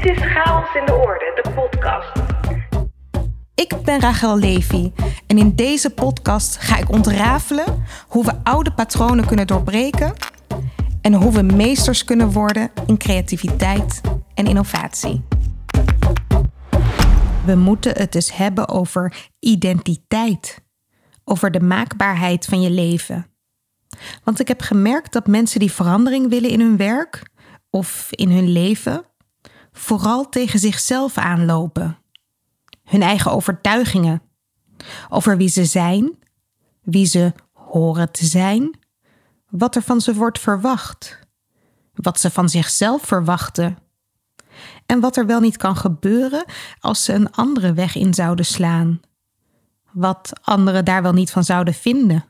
Dit is Chaos in de Orde, de podcast. Ik ben Rachel Levy en in deze podcast ga ik ontrafelen hoe we oude patronen kunnen doorbreken en hoe we meesters kunnen worden in creativiteit en innovatie. We moeten het dus hebben over identiteit, over de maakbaarheid van je leven. Want ik heb gemerkt dat mensen die verandering willen in hun werk of in hun leven, vooral tegen zichzelf aanlopen. Hun eigen overtuigingen over wie ze zijn, wie ze horen te zijn, wat er van ze wordt verwacht, wat ze van zichzelf verwachten en wat er wel niet kan gebeuren als ze een andere weg in zouden slaan, wat anderen daar wel niet van zouden vinden.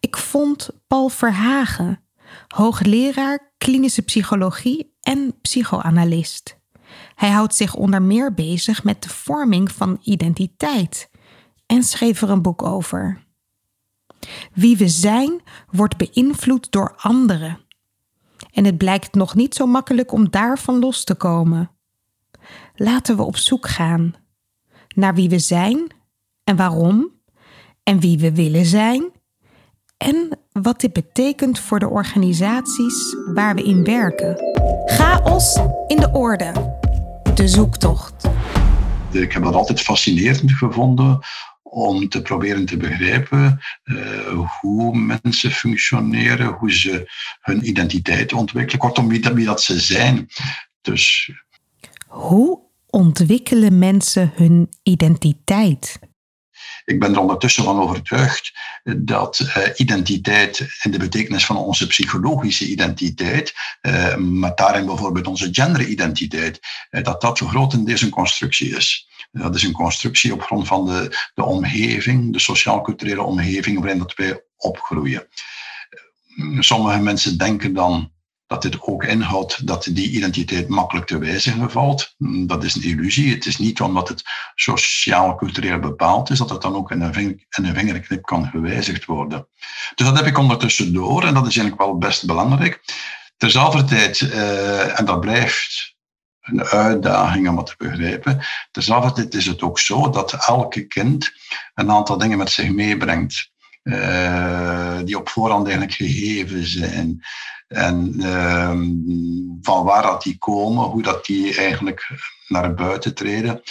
Ik vond Paul Verhagen, hoogleraar klinische psychologie en psychoanalist. Hij houdt zich onder meer bezig met de vorming van identiteit en schreef er een boek over. Wie we zijn wordt beïnvloed door anderen. En het blijkt nog niet zo makkelijk om daarvan los te komen. Laten we op zoek gaan naar wie we zijn en waarom, en wie we willen zijn en wat dit betekent voor de organisaties waar we in werken. Chaos in de orde. De zoektocht. Ik heb dat altijd fascinerend gevonden om te proberen te begrijpen uh, hoe mensen functioneren, hoe ze hun identiteit ontwikkelen, kortom wie dat, wie dat ze zijn. Dus... Hoe ontwikkelen mensen hun identiteit? Ik ben er ondertussen van overtuigd dat uh, identiteit in de betekenis van onze psychologische identiteit, uh, met daarin bijvoorbeeld onze genderidentiteit, uh, dat dat grotendeels een constructie is. Dat is een constructie op grond van de, de omgeving, de sociaal-culturele omgeving waarin dat wij opgroeien. Sommige mensen denken dan dat dit ook inhoudt dat die identiteit makkelijk te wijzigen valt. Dat is een illusie. Het is niet omdat het sociaal-cultureel bepaald is, dat het dan ook in een, vinger, in een vingerknip kan gewijzigd worden. Dus dat heb ik ondertussen door en dat is eigenlijk wel best belangrijk. Terzelfde uh, en dat blijft een uitdaging om het te begrijpen. Terzelfde is het ook zo dat elke kind een aantal dingen met zich meebrengt. Uh, die op voorhand eigenlijk gegeven zijn. En uh, van waar dat die komen, hoe dat die eigenlijk naar buiten treden,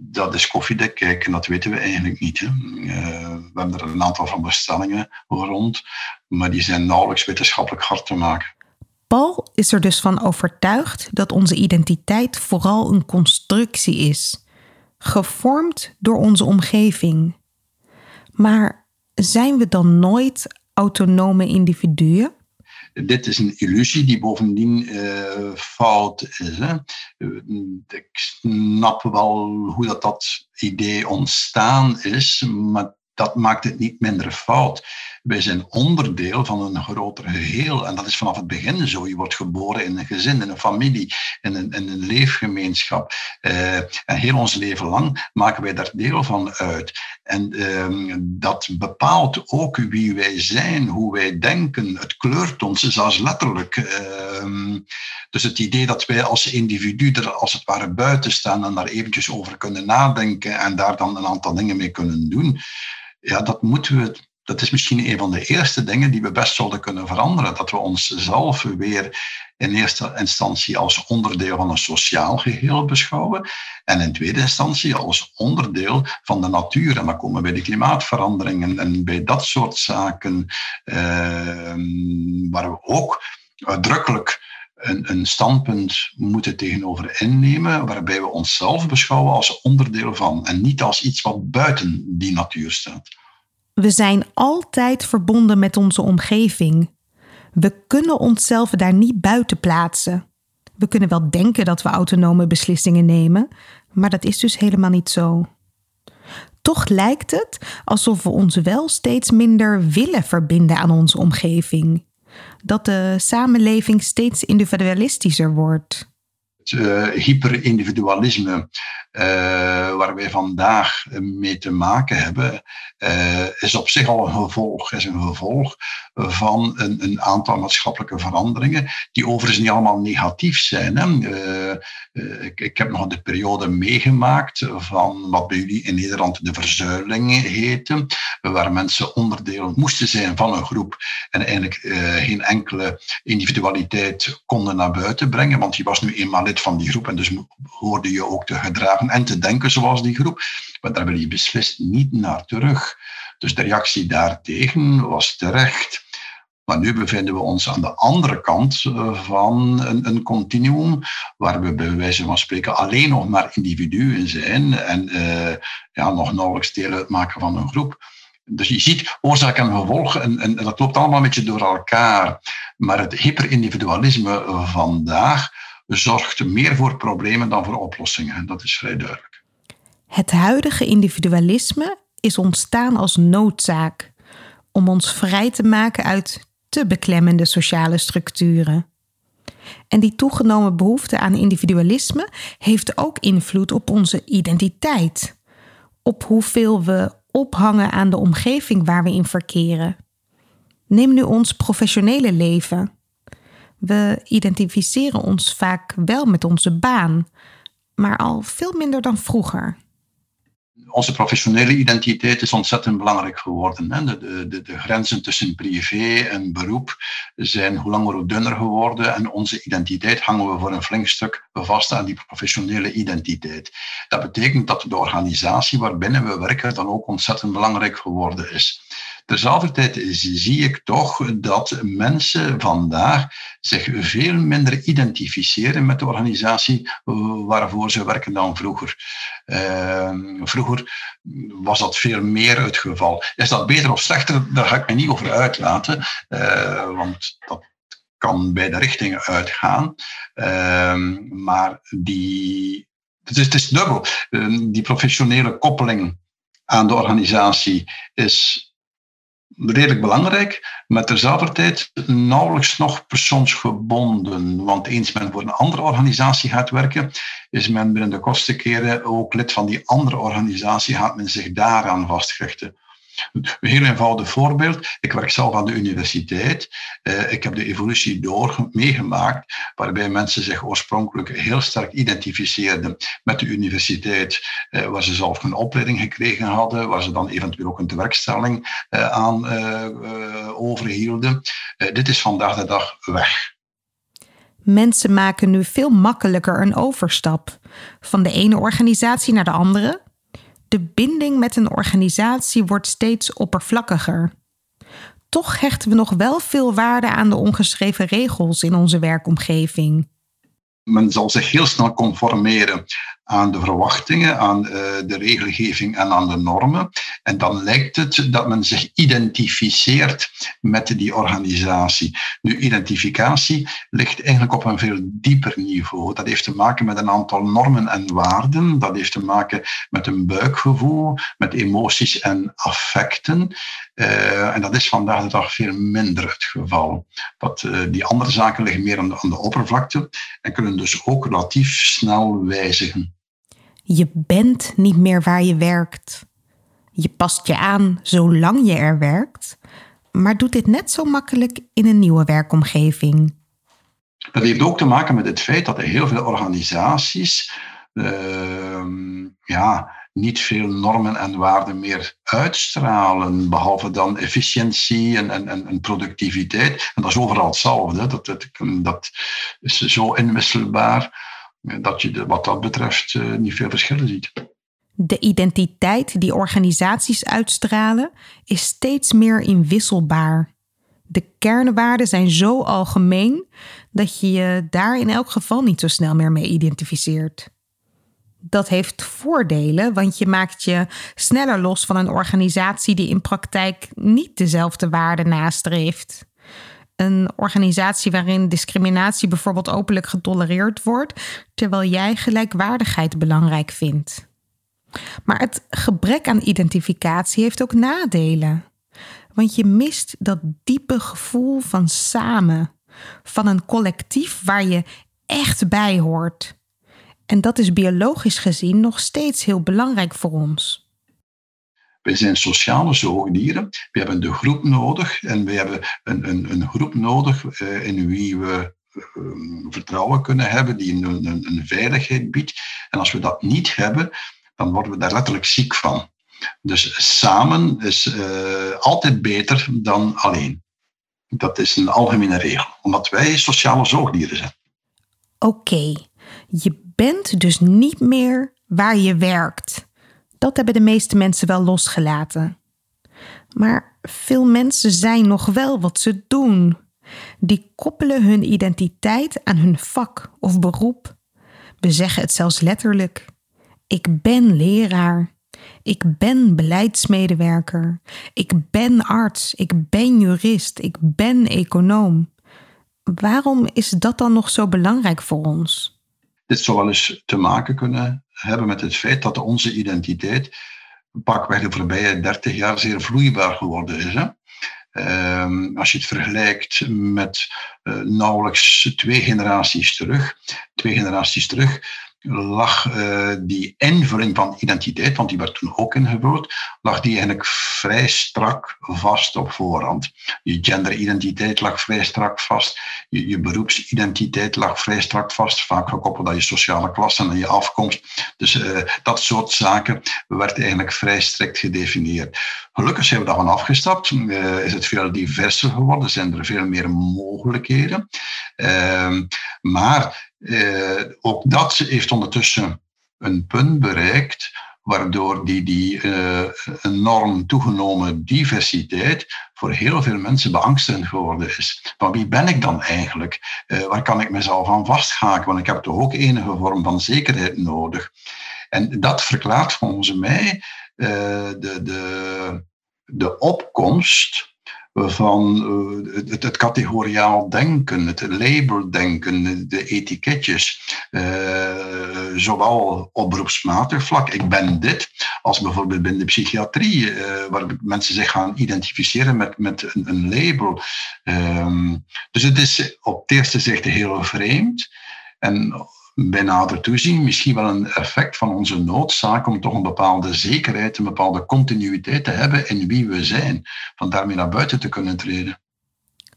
dat is koffiedik kijken, dat weten we eigenlijk niet. Hè. Uh, we hebben er een aantal van bestellingen rond, maar die zijn nauwelijks wetenschappelijk hard te maken. Paul is er dus van overtuigd dat onze identiteit vooral een constructie is, gevormd door onze omgeving. Maar zijn we dan nooit autonome individuen? Dit is een illusie die bovendien uh, fout is. Hè. Ik snap wel hoe dat, dat idee ontstaan is, maar dat maakt het niet minder fout. Wij zijn onderdeel van een groter geheel. En dat is vanaf het begin zo. Je wordt geboren in een gezin, in een familie, in een, in een leefgemeenschap. Uh, en heel ons leven lang maken wij daar deel van uit. En uh, dat bepaalt ook wie wij zijn, hoe wij denken. Het kleurt ons zelfs letterlijk. Uh, dus het idee dat wij als individu er als het ware buiten staan en daar eventjes over kunnen nadenken en daar dan een aantal dingen mee kunnen doen ja, dat moeten we. Dat is misschien een van de eerste dingen die we best zouden kunnen veranderen. Dat we onszelf weer in eerste instantie als onderdeel van een sociaal geheel beschouwen. En in tweede instantie als onderdeel van de natuur. En dan komen we bij de klimaatveranderingen en bij dat soort zaken, eh, waar we ook uitdrukkelijk een, een standpunt moeten tegenover innemen, waarbij we onszelf beschouwen als onderdeel van en niet als iets wat buiten die natuur staat. We zijn altijd verbonden met onze omgeving. We kunnen onszelf daar niet buiten plaatsen. We kunnen wel denken dat we autonome beslissingen nemen, maar dat is dus helemaal niet zo. Toch lijkt het alsof we ons wel steeds minder willen verbinden aan onze omgeving dat de samenleving steeds individualistischer wordt? Uh, hyperindividualisme uh, waar wij vandaag mee te maken hebben, uh, is op zich al een gevolg, is een gevolg van een, een, aantal maatschappelijke veranderingen, die overigens niet allemaal negatief zijn. Hè. Ik, ik, heb nog de periode meegemaakt van wat bij jullie in Nederland de verzuiling heette, waar mensen onderdeel moesten zijn van een groep en eigenlijk geen enkele individualiteit konden naar buiten brengen, want je was nu eenmaal van die groep en dus hoorde je ook te gedragen en te denken zoals die groep. Maar daar wil je beslist niet naar terug. Dus de reactie daartegen was terecht. Maar nu bevinden we ons aan de andere kant eh, van een, een continuum, waar we bij wijze van spreken alleen nog maar individuen zijn en uh, ja, nog nauwelijks deel uitmaken van een groep. Dus je ziet oorzaak en gevolg en, en, dat loopt allemaal een beetje door elkaar. Maar het hyperindividualisme vandaag zorgt meer voor problemen dan voor oplossingen. Dat is vrij duidelijk. Het huidige individualisme is ontstaan als noodzaak om ons vrij te maken uit te beklemmende sociale structuren. En die toegenomen behoefte aan individualisme heeft ook invloed op onze identiteit, op hoeveel we ophangen aan de omgeving waar we in verkeren. Neem nu ons professionele leven. We identificeren ons vaak wel met onze baan, maar al veel minder dan vroeger. Onze professionele identiteit is ontzettend belangrijk geworden. De, de, de, grenzen tussen privé en beroep zijn hoe langer hoe dunner geworden en onze identiteit hangen we voor een flink stuk vast aan die professionele identiteit. Dat betekent dat de organisatie waarbinnen we werken dan ook ontzettend belangrijk geworden is. Tezelfdertijd zie ik toch dat mensen vandaag zich veel minder identificeren met de organisatie waarvoor ze werken dan vroeger. Uh, vroeger was dat veel meer het geval. Is dat beter of slechter? Daar ga ik me niet over uitlaten, uh, want dat kan beide richtingen uitgaan. Uh, maar die, het is, het is dubbel. Ehm, die professionele koppeling aan de organisatie is redelijk belangrijk, maar terzelfde nauwelijks nog persoonsgebonden. Want eens men voor een andere organisatie gaat werken, is men binnen de kortste keren ook lid van die andere organisatie, gaat men zich daaraan vastgechten. Een heel eenvoudig voorbeeld. Ik werk zelf aan de universiteit. Uh, ik heb de evolutie door meegemaakt, waarbij mensen zich oorspronkelijk heel sterk identificeerden met de universiteit, uh, waar ze zelf een opleiding gekregen hadden, waar ze dan eventueel ook een tewerkstelling uh, aan overhielden. dit is vandaag de dag weg. Mensen maken nu veel makkelijker een overstap van de ene organisatie naar de andere de binding met een organisatie wordt steeds oppervlakkiger. Toch hechten we nog wel veel waarde aan de ongeschreven regels in onze werkomgeving. Men zal zich heel snel conformeren aan de verwachtingen, aan eh, de regelgeving en aan de normen. En dan lijkt het dat men zich identificeert met die organisatie. Nu, identificatie ligt eigenlijk op een veel dieper niveau. Dat heeft te maken met een aantal normen en waarden. Dat heeft te maken met een buikgevoel, met emoties en affecten. Uh, en dat is vandaag de dag veel minder het geval. Dat, uh, die andere zaken liggen meer aan de oppervlakte en kunnen dus ook relatief snel wijzigen. Je bent niet meer waar je werkt. Je past je aan zolang je er werkt, maar doet dit net zo makkelijk in een nieuwe werkomgeving. Dat heeft ook te maken met het feit dat er heel veel organisaties uh, ja, niet veel normen en waarden meer uitstralen, behalve dan efficiëntie en, en, en productiviteit. En dat is overal hetzelfde. Dat, dat, dat is zo inwisselbaar dat je wat dat betreft eh, niet veel verschillen ziet. De identiteit die organisaties uitstralen is steeds meer inwisselbaar. De kernwaarden zijn zo algemeen dat je je daar in elk geval niet zo snel meer mee identificeert. Dat heeft voordelen, want je maakt je sneller los van een organisatie die in praktijk niet dezelfde waarden nastreeft een organisatie waarin discriminatie bijvoorbeeld openlijk getolereerd wordt, terwijl jij gelijkwaardigheid belangrijk vindt. Maar het gebrek aan identificatie heeft ook nadelen. Want je mist dat diepe gevoel van samen, van een collectief waar je echt bij hoort. En dat is biologisch gezien nog steeds heel belangrijk voor ons. Wij zijn sociale zoogdieren. We hebben de groep nodig en we hebben een, een, een groep nodig uh, in wie we uh, vertrouwen kunnen hebben, die een, een, veiligheid biedt. En als we dat niet hebben, dan worden we daar letterlijk ziek van. Dus samen is uh, altijd beter dan alleen. Dat is een algemene regel, omdat wij sociale zoogdieren zijn. Oké, je bent dus niet meer waar je werkt. Dat hebben de meeste mensen wel losgelaten. Maar veel mensen zijn nog wel wat ze doen. Die koppelen hun identiteit aan hun vak of beroep. We zeggen het zelfs letterlijk. Ik ben leraar. Ik ben beleidsmedewerker. Ik ben arts. Ik ben jurist. Ik ben econoom. Waarom is dat dan nog zo belangrijk voor ons? Dit zou wel eens te maken kunnen hebben met het feit dat onze identiteit pakweg de voorbije 30 jaar zeer vloeibaar geworden is. Hè? Uh, als je het vergelijkt met uh, nauwelijks twee generaties terug, twee generaties terug, lag uh, die invulling van identiteit, want die werd toen ook ingevuld, lag die eigenlijk vrij strak vast op voorhand. Je genderidentiteit lag vrij strak vast, je, je beroepsidentiteit lag vrij strak vast, vaak gekoppeld aan je sociale klasse en je afkomst. Dus uh, dat soort zaken werd eigenlijk vrij strikt gedefinieerd. Gelukkig zijn we daarvan afgestapt, uh, is het veel diverser geworden, zijn er veel meer mogelijkheden. Maar uh, ook dat heeft ondertussen een punt bereikt waardoor die, die uh, enorm toegenomen diversiteit voor heel veel mensen beangstigend geworden is. Van wie ben ik dan eigenlijk? Uh, waar kan ik mezelf aan vasthaken? Want ik heb toch ook enige vorm van zekerheid nodig. En dat verklaart volgens mij de, de, de opkomst van uh, het, het, categoriaal denken, het labeldenken, de etiketjes, uh, zowel op beroepsmatig vlak, ik ben dit, als bijvoorbeeld binnen de psychiatrie, uh, waar mensen zich gaan identificeren met, met een, een label. Um, dus het is op het eerste zicht heel vreemd. En bij nader toezien misschien wel een effect van onze noodzaak om toch een bepaalde zekerheid, een bepaalde continuïteit te hebben in wie we zijn, van daarmee naar buiten te kunnen treden.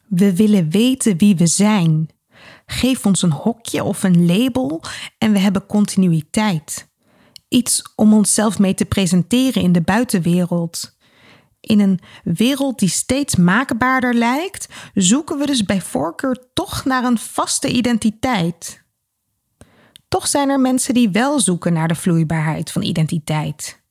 We willen weten wie we zijn. Geef ons een hokje of een label en we hebben continuïteit. Iets om onszelf mee te presenteren in de buitenwereld. In een wereld die steeds maakbaarder lijkt, zoeken we dus bij voorkeur toch naar een vaste identiteit. Toch zijn er mensen die wel zoeken naar de vloeibaarheid van identiteit.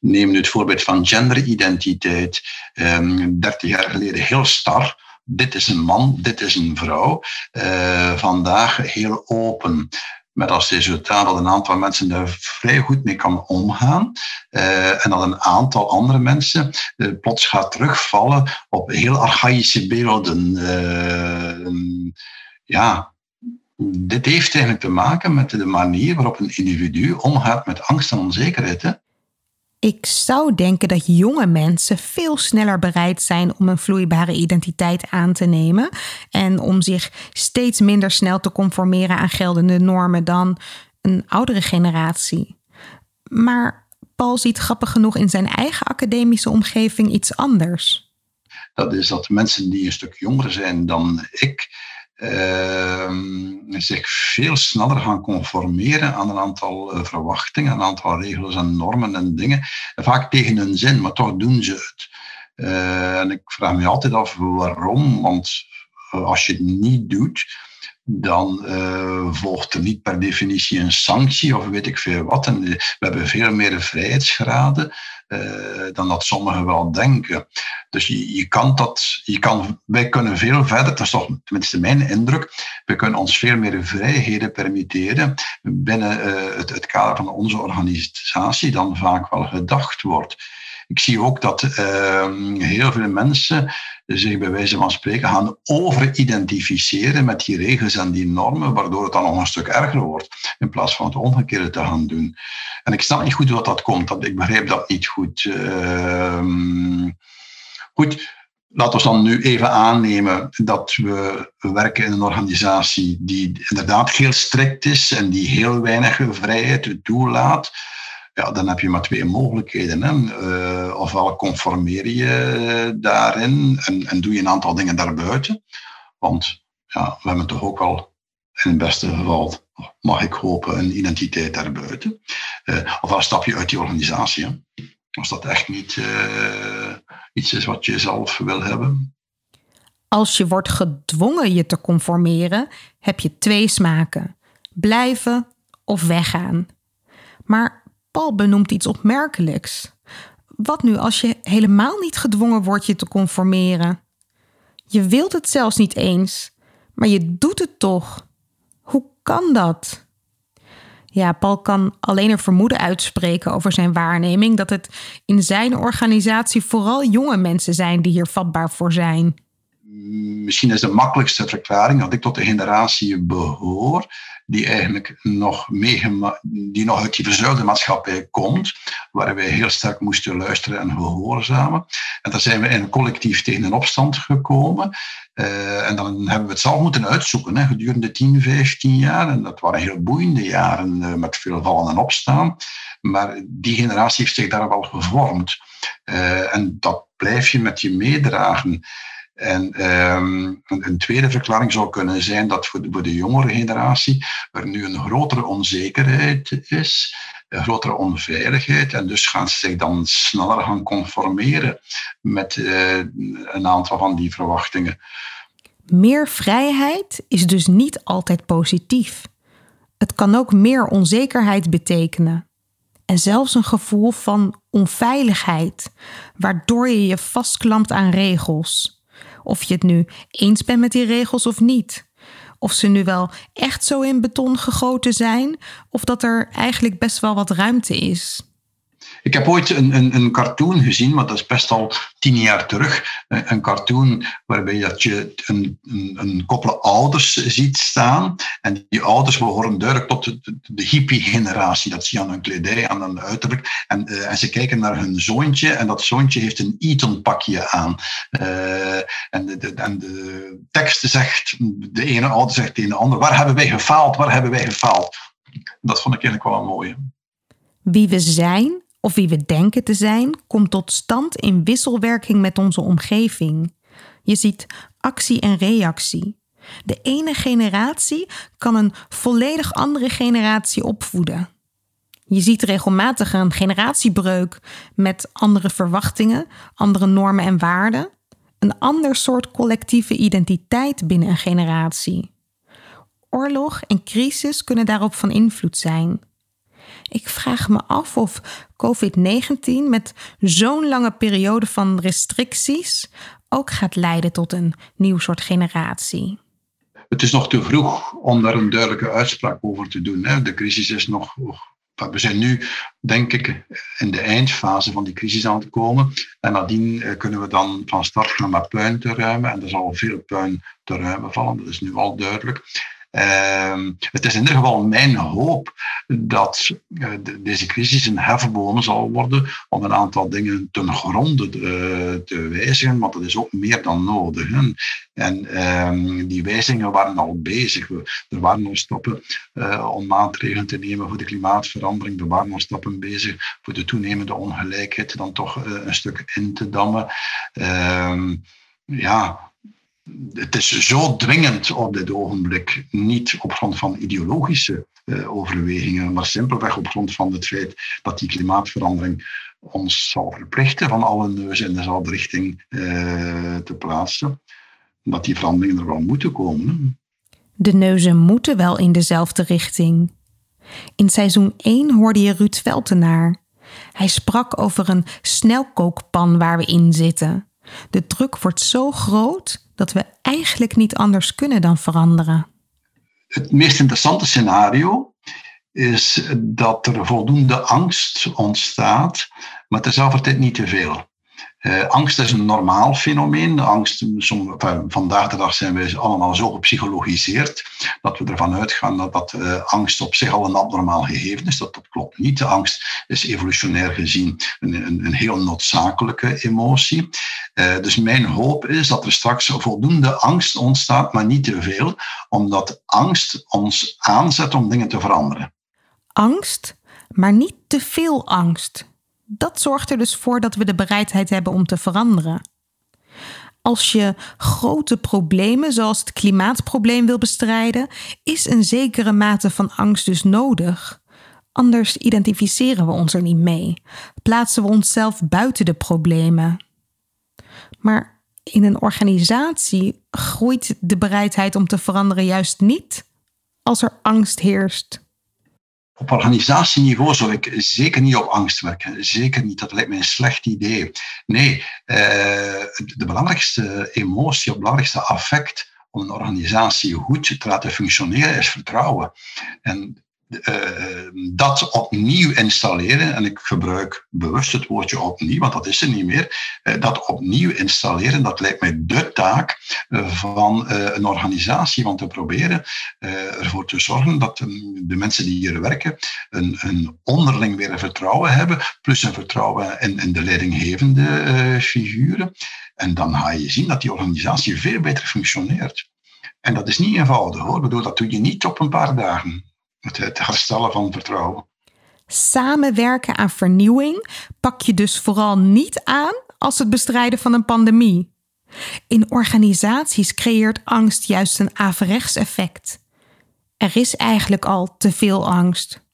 Neem nu het voorbeeld van genderidentiteit. Um, 30 jaar geleden heel star. Dit is een man, dit is een vrouw. Uh, vandaag heel open met als resultaat dat een aantal mensen daar vrij goed mee kan omgaan. Uh, en dat een aantal andere mensen uh, plots gaat terugvallen op heel archaïsche beelden. Uh, ja, dit heeft eigenlijk te maken met de manier waarop een individu omgaat met angst en onzekerheid. Ik zou denken dat jonge mensen veel sneller bereid zijn om een vloeibare identiteit aan te nemen en om zich steeds minder snel te conformeren aan geldende normen dan een oudere generatie. Maar Paul ziet grappig genoeg in zijn eigen academische omgeving iets anders. Dat is dat mensen die een stuk jonger zijn dan ik, zich veel sneller gaan conformeren aan een aantal uh, verwachtingen, een aantal regels en normen en dingen. Vaak tegen hun zin, maar toch doen ze het. Uh, en ik vraag me altijd af waarom, want eh, als je het niet doet, dan uh, volgt er niet per definitie een sanctie of weet ik veel wat. En we hebben veel meer vrijheidsgraden uh, dan dat sommigen wel denken. Dus je, je kan dat, je kan, wij kunnen veel verder, dat is toch tenminste mijn indruk, we kunnen ons veel meer vrijheden permitteren binnen het, het kader van onze organisatie dan vaak wel gedacht wordt. Ik zie ook dat uh, heel veel mensen zich bij wijze van spreken gaan overidentificeren met die regels en die normen, waardoor het dan nog een stuk erger wordt, in plaats van het omgekeerde te gaan doen. En ik snap niet goed wat dat komt, dat, ik begrijp dat niet goed. Uh, goed, laten we dan nu even aannemen dat we werken in een organisatie die inderdaad heel strikt is en die heel weinig vrijheid toelaat. Ja, dan heb je maar twee mogelijkheden. Hè. Uh, ofwel conformeer je daarin en, en doe je een aantal dingen daarbuiten. Want ja, we hebben toch ook wel in het beste geval, mag ik hopen, een identiteit daarbuiten. Uh, ofwel stap je uit die organisatie. Als dat echt niet uh, iets is wat je zelf wil hebben. Als je wordt gedwongen je te conformeren, heb je twee smaken: blijven of weggaan. Maar Paul benoemt iets opmerkelijks. Wat nu als je helemaal niet gedwongen wordt je te conformeren? Je wilt het zelfs niet eens, maar je doet het toch. Hoe kan dat? Ja, Paul kan alleen een vermoeden uitspreken over zijn waarneming dat het in zijn organisatie vooral jonge mensen zijn die hier vatbaar voor zijn. Misschien is de makkelijkste verklaring dat ik tot de generatie behoor die eigenlijk nog, die nog uit die verzuilde maatschappij komt, waar wij heel sterk moesten luisteren en gehoorzamen. En daar zijn we in een collectief tegen een opstand gekomen. Uh, en dan hebben we het zelf moeten uitzoeken hè, gedurende 10, 15 jaar. En dat waren heel boeiende jaren uh, met veel vallen en opstaan. Maar die generatie heeft zich daar wel gevormd. Uh, en dat blijf je met je meedragen. En um, een tweede verklaring zou kunnen zijn dat voor de, jongere generatie er nu een grotere onzekerheid is, een grotere onveiligheid. En dus gaan ze zich dan sneller gaan conformeren met uh, een aantal van die verwachtingen. Meer vrijheid is dus niet altijd positief. Het kan ook meer onzekerheid betekenen. En zelfs een gevoel van onveiligheid, waardoor je je vastklampt aan regels. Of je het nu eens bent met die regels of niet. Of ze nu wel echt zo in beton gegoten zijn, of dat er eigenlijk best wel wat ruimte is. Ik heb ooit een, een, een, cartoon gezien, maar dat is best al tien jaar terug. Een cartoon waarbij dat je een, een, een koppel ouders ziet staan. En die ouders behoren duidelijk tot de, hippie-generatie. Dat zie je aan hun kledij, aan hun uiterlijk. En, uh, en ze kijken naar hun zoontje en dat zoontje heeft een Eton-pakje aan. Uh, en, de, de, en de tekst zegt, de ene ouder zegt tegen de ander, waar hebben wij gefaald, waar hebben wij gefaald? Dat vond ik eigenlijk wel een mooie. Wie we zijn of wie we denken te zijn, komt tot stand in wisselwerking met onze omgeving. Je ziet actie en reactie. De ene generatie kan een volledig andere generatie opvoeden. Je ziet regelmatig een generatiebreuk met andere verwachtingen, andere normen en waarden, een ander soort collectieve identiteit binnen een generatie. Oorlog en crisis kunnen daarop van invloed zijn. Ik vraag me af of COVID-19 met zo'n lange periode van restricties ook gaat leiden tot een nieuw soort generatie. Het is nog te vroeg om daar een duidelijke uitspraak over te doen. De crisis is nog. We zijn nu, denk ik, in de eindfase van die crisis aan het komen. En nadien eh, kunnen we dan van start gaan met puin te ruimen. En er zal veel puin te ruimen vallen, dat is nu al duidelijk. Uh, het is in ieder geval mijn hoop dat uh, deze crisis een hefboom zal worden om een aantal dingen ten gronde uh, te wijzigen, want dat is ook meer dan nodig. En ehm, die wijzigingen waren al bezig. We, er waren al stappen eh, om maatregelen te nemen voor de klimaatverandering. Er waren al stappen bezig voor de toenemende ongelijkheid dan toch een stuk in te dammen. Ehm, ja, het is zo dwingend op dit ogenblik, niet op grond van ideologische uh, overwegingen, maar simpelweg op grond van het feit dat die klimaatverandering ons zal verplichten van alle neuzen in dezelfde richting uh, te plaatsen, dat die veranderingen er wel moeten komen. De neuzen moeten wel in dezelfde richting. In seizoen 1 hoorde je Ruud Veltenaar. Hij sprak over een snelkookpan waar we in zitten. De druk wordt zo groot dat we eigenlijk niet anders kunnen dan veranderen. Het meest interessante scenario is dat er voldoende angst ontstaat, maar tezelfde tijd niet te veel. Uh, angst is een normaal fenomeen. Angst, vandaag de dag zijn we allemaal zo gepsychologiseerd dat we ervan uitgaan dat, dat uh, angst op zich al een abnormaal gegeven is. Dat, klopt niet. De angst is evolutionair gezien een, een, een heel noodzakelijke emotie. Uh, dus mijn hoop is dat er straks voldoende angst ontstaat, maar niet te veel, omdat angst ons aanzet om dingen te veranderen. Angst, maar niet te veel angst dat zorgt er dus voor dat we de bereidheid hebben om te veranderen. Als je grote problemen zoals het klimaatprobleem wil bestrijden, is een zekere mate van angst dus nodig. Anders identificeren we ons er niet mee, plaatsen we onszelf buiten de problemen. Maar in een organisatie groeit de bereidheid om te veranderen juist niet als er angst heerst. Op organisatieniveau zou ik zeker niet op angst werken. Zeker niet. Dat lijkt me een slecht idee. Nee, eh, de belangrijkste emotie, het belangrijkste affect om een organisatie goed te laten functioneren is vertrouwen. En uh, dat opnieuw installeren, en ik gebruik bewust het woordje opnieuw, want dat is er niet meer, uh, dat opnieuw installeren, dat lijkt mij de taak uh, van een organisatie, want te proberen ervoor te zorgen dat de mensen die hier werken een, een onderling weer vertrouwen hebben, plus een vertrouwen in, in de leidinggevende figuren. En dan ga je zien dat die organisatie veel beter functioneert. En dat is niet eenvoudig hoor. Ik bedoel, dat doe je niet op een paar dagen het herstellen van vertrouwen. Samenwerken aan vernieuwing pak je dus vooral niet aan als het bestrijden van een pandemie. In organisaties creëert angst juist een averechts effect. Er is eigenlijk al te veel angst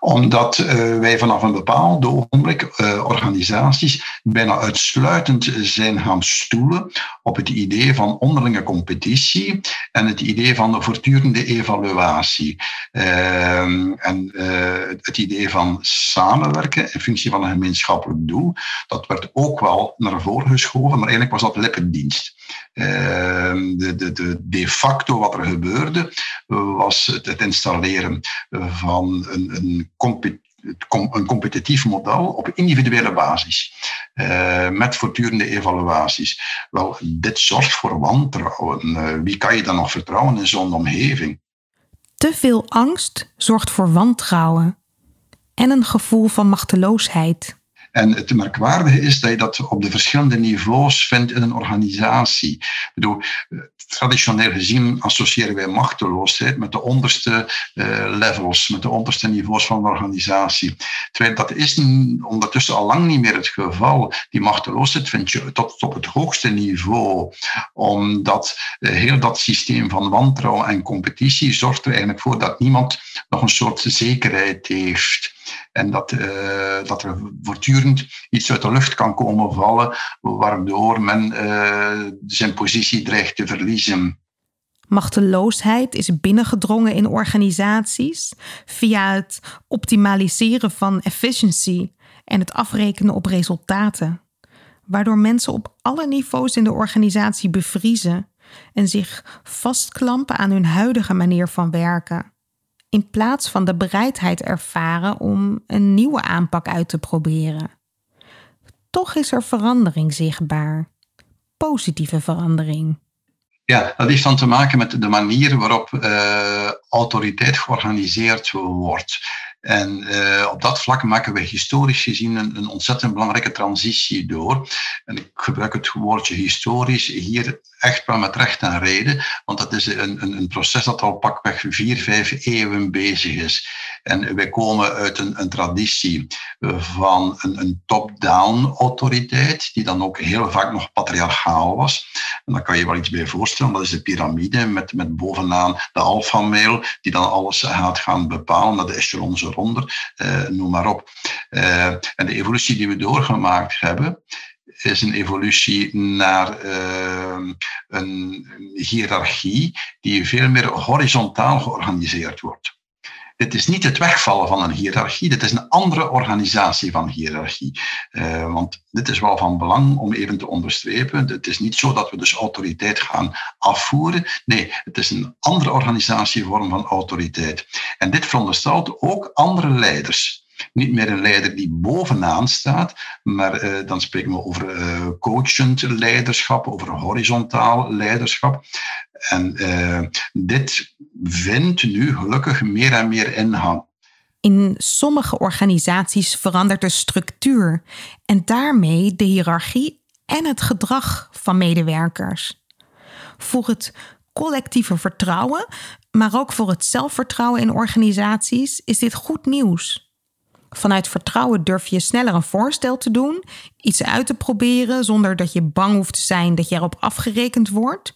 omdat uh, wij vanaf een bepaald ogenblik, uh, organisaties, bijna uitsluitend zijn gaan stoelen op het idee van onderlinge competitie en het idee van de voortdurende evaluatie. Uh, en eh, het idee van samenwerken in functie van een gemeenschappelijk doel, dat werd ook wel naar voren geschoven, maar eigenlijk was dat lippendienst. Ehm, de, de, de, de facto wat er gebeurde was het, installeren van een, een, competitief model op individuele basis, uh, met voortdurende evaluaties. Wel, dit zorgt voor wantrouwen. Uh, wie kan je dan nog vertrouwen in zo'n omgeving? Te veel angst zorgt voor wantrouwen en een gevoel van machteloosheid. En het merkwaardige is dat je dat op de verschillende niveaus vindt in een organisatie. Ik bedoel, traditioneel gezien associëren wij machteloosheid met de onderste uh, levels, met de onderste niveaus van de organisatie. Terwijl dat is ondertussen al lang niet meer het geval. Die machteloosheid vind je tot op het hoogste niveau, omdat uh, heel dat systeem van wantrouwen en competitie zorgt er eigenlijk voor dat niemand nog een soort zekerheid heeft. En dat, uh, dat er voortdurend iets uit de lucht kan komen vallen, waardoor men uh, zijn positie dreigt te verliezen. Machteloosheid is binnengedrongen in organisaties via het optimaliseren van efficiency en het afrekenen op resultaten, waardoor mensen op alle niveaus in de organisatie bevriezen en zich vastklampen aan hun huidige manier van werken in plaats van de bereidheid ervaren om een nieuwe aanpak uit te proberen. Toch is er verandering zichtbaar. Positieve verandering. Ja, dat heeft dan te maken met de manier waarop uh, autoriteit georganiseerd wordt. En uh, op dat vlak maken we historisch gezien een, een, ontzettend belangrijke transitie door. En ik gebruik het woordje historisch hier echt wel met recht en reden, want dat is een, een, een proces dat al pakweg vier, vijf eeuwen bezig is. En wij komen uit een, een traditie van een, een top-down autoriteit, die dan ook heel vaak nog patriarchaal was. En daar kan je wel iets bij voorstellen, dat is de piramide met, met bovenaan de alfameel, die dan alles gaat gaan bepalen, naar de echelons eh, noem maar op. Eh, en de evolutie die we doorgemaakt hebben, is een evolutie naar uh, een hiërarchie die veel meer horizontaal georganiseerd wordt. Dit is niet het wegvallen van een hiërarchie, dit is een andere organisatie van hiërarchie. Uh, want dit is wel van belang om even te onderstrepen. Het is niet zo dat we dus autoriteit gaan afvoeren. Nee, het is een andere organisatievorm van autoriteit. En dit veronderstelt ook andere leiders. Niet meer een leider die bovenaan staat, maar dan spreken we over coachend leiderschap, over horizontaal leiderschap. En dit vindt nu gelukkig meer en meer ingang. In sommige organisaties verandert de structuur en daarmee de hiërarchie en het gedrag van medewerkers. Voor het collectieve vertrouwen, maar ook voor het zelfvertrouwen in organisaties is dit goed nieuws. Vanuit vertrouwen durf je sneller een voorstel te doen, iets uit te proberen zonder dat je bang hoeft te zijn dat je erop afgerekend wordt.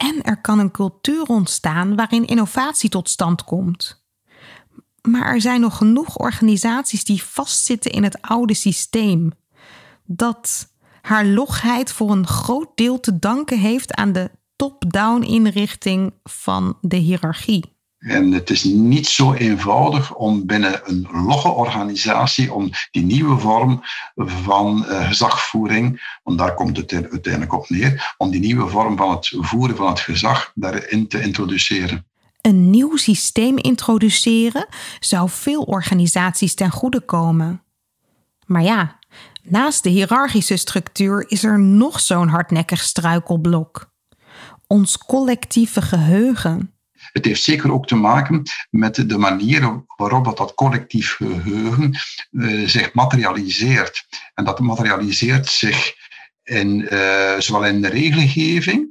En er kan een cultuur ontstaan waarin innovatie tot stand komt. Maar er zijn nog genoeg organisaties die vastzitten in het oude systeem. Dat haar logheid voor een groot deel te danken heeft aan de top-down inrichting van de hiërarchie. En het is niet zo eenvoudig om binnen een logge organisatie, om die nieuwe vorm van uh, gezagvoering, want daar komt het uiteindelijk op neer, om die nieuwe vorm van het voeren van het gezag daarin te introduceren. Een nieuw systeem introduceren zou veel organisaties ten goede komen. Maar ja, naast de hiërarchische structuur is er nog zo'n hardnekkig struikelblok. Ons collectieve geheugen. Het heeft zeker ook te maken met de manier waarop dat, collectief geheugen uh, zich materialiseert. En dat materialiseert zich in, uh, zowel in de regelgeving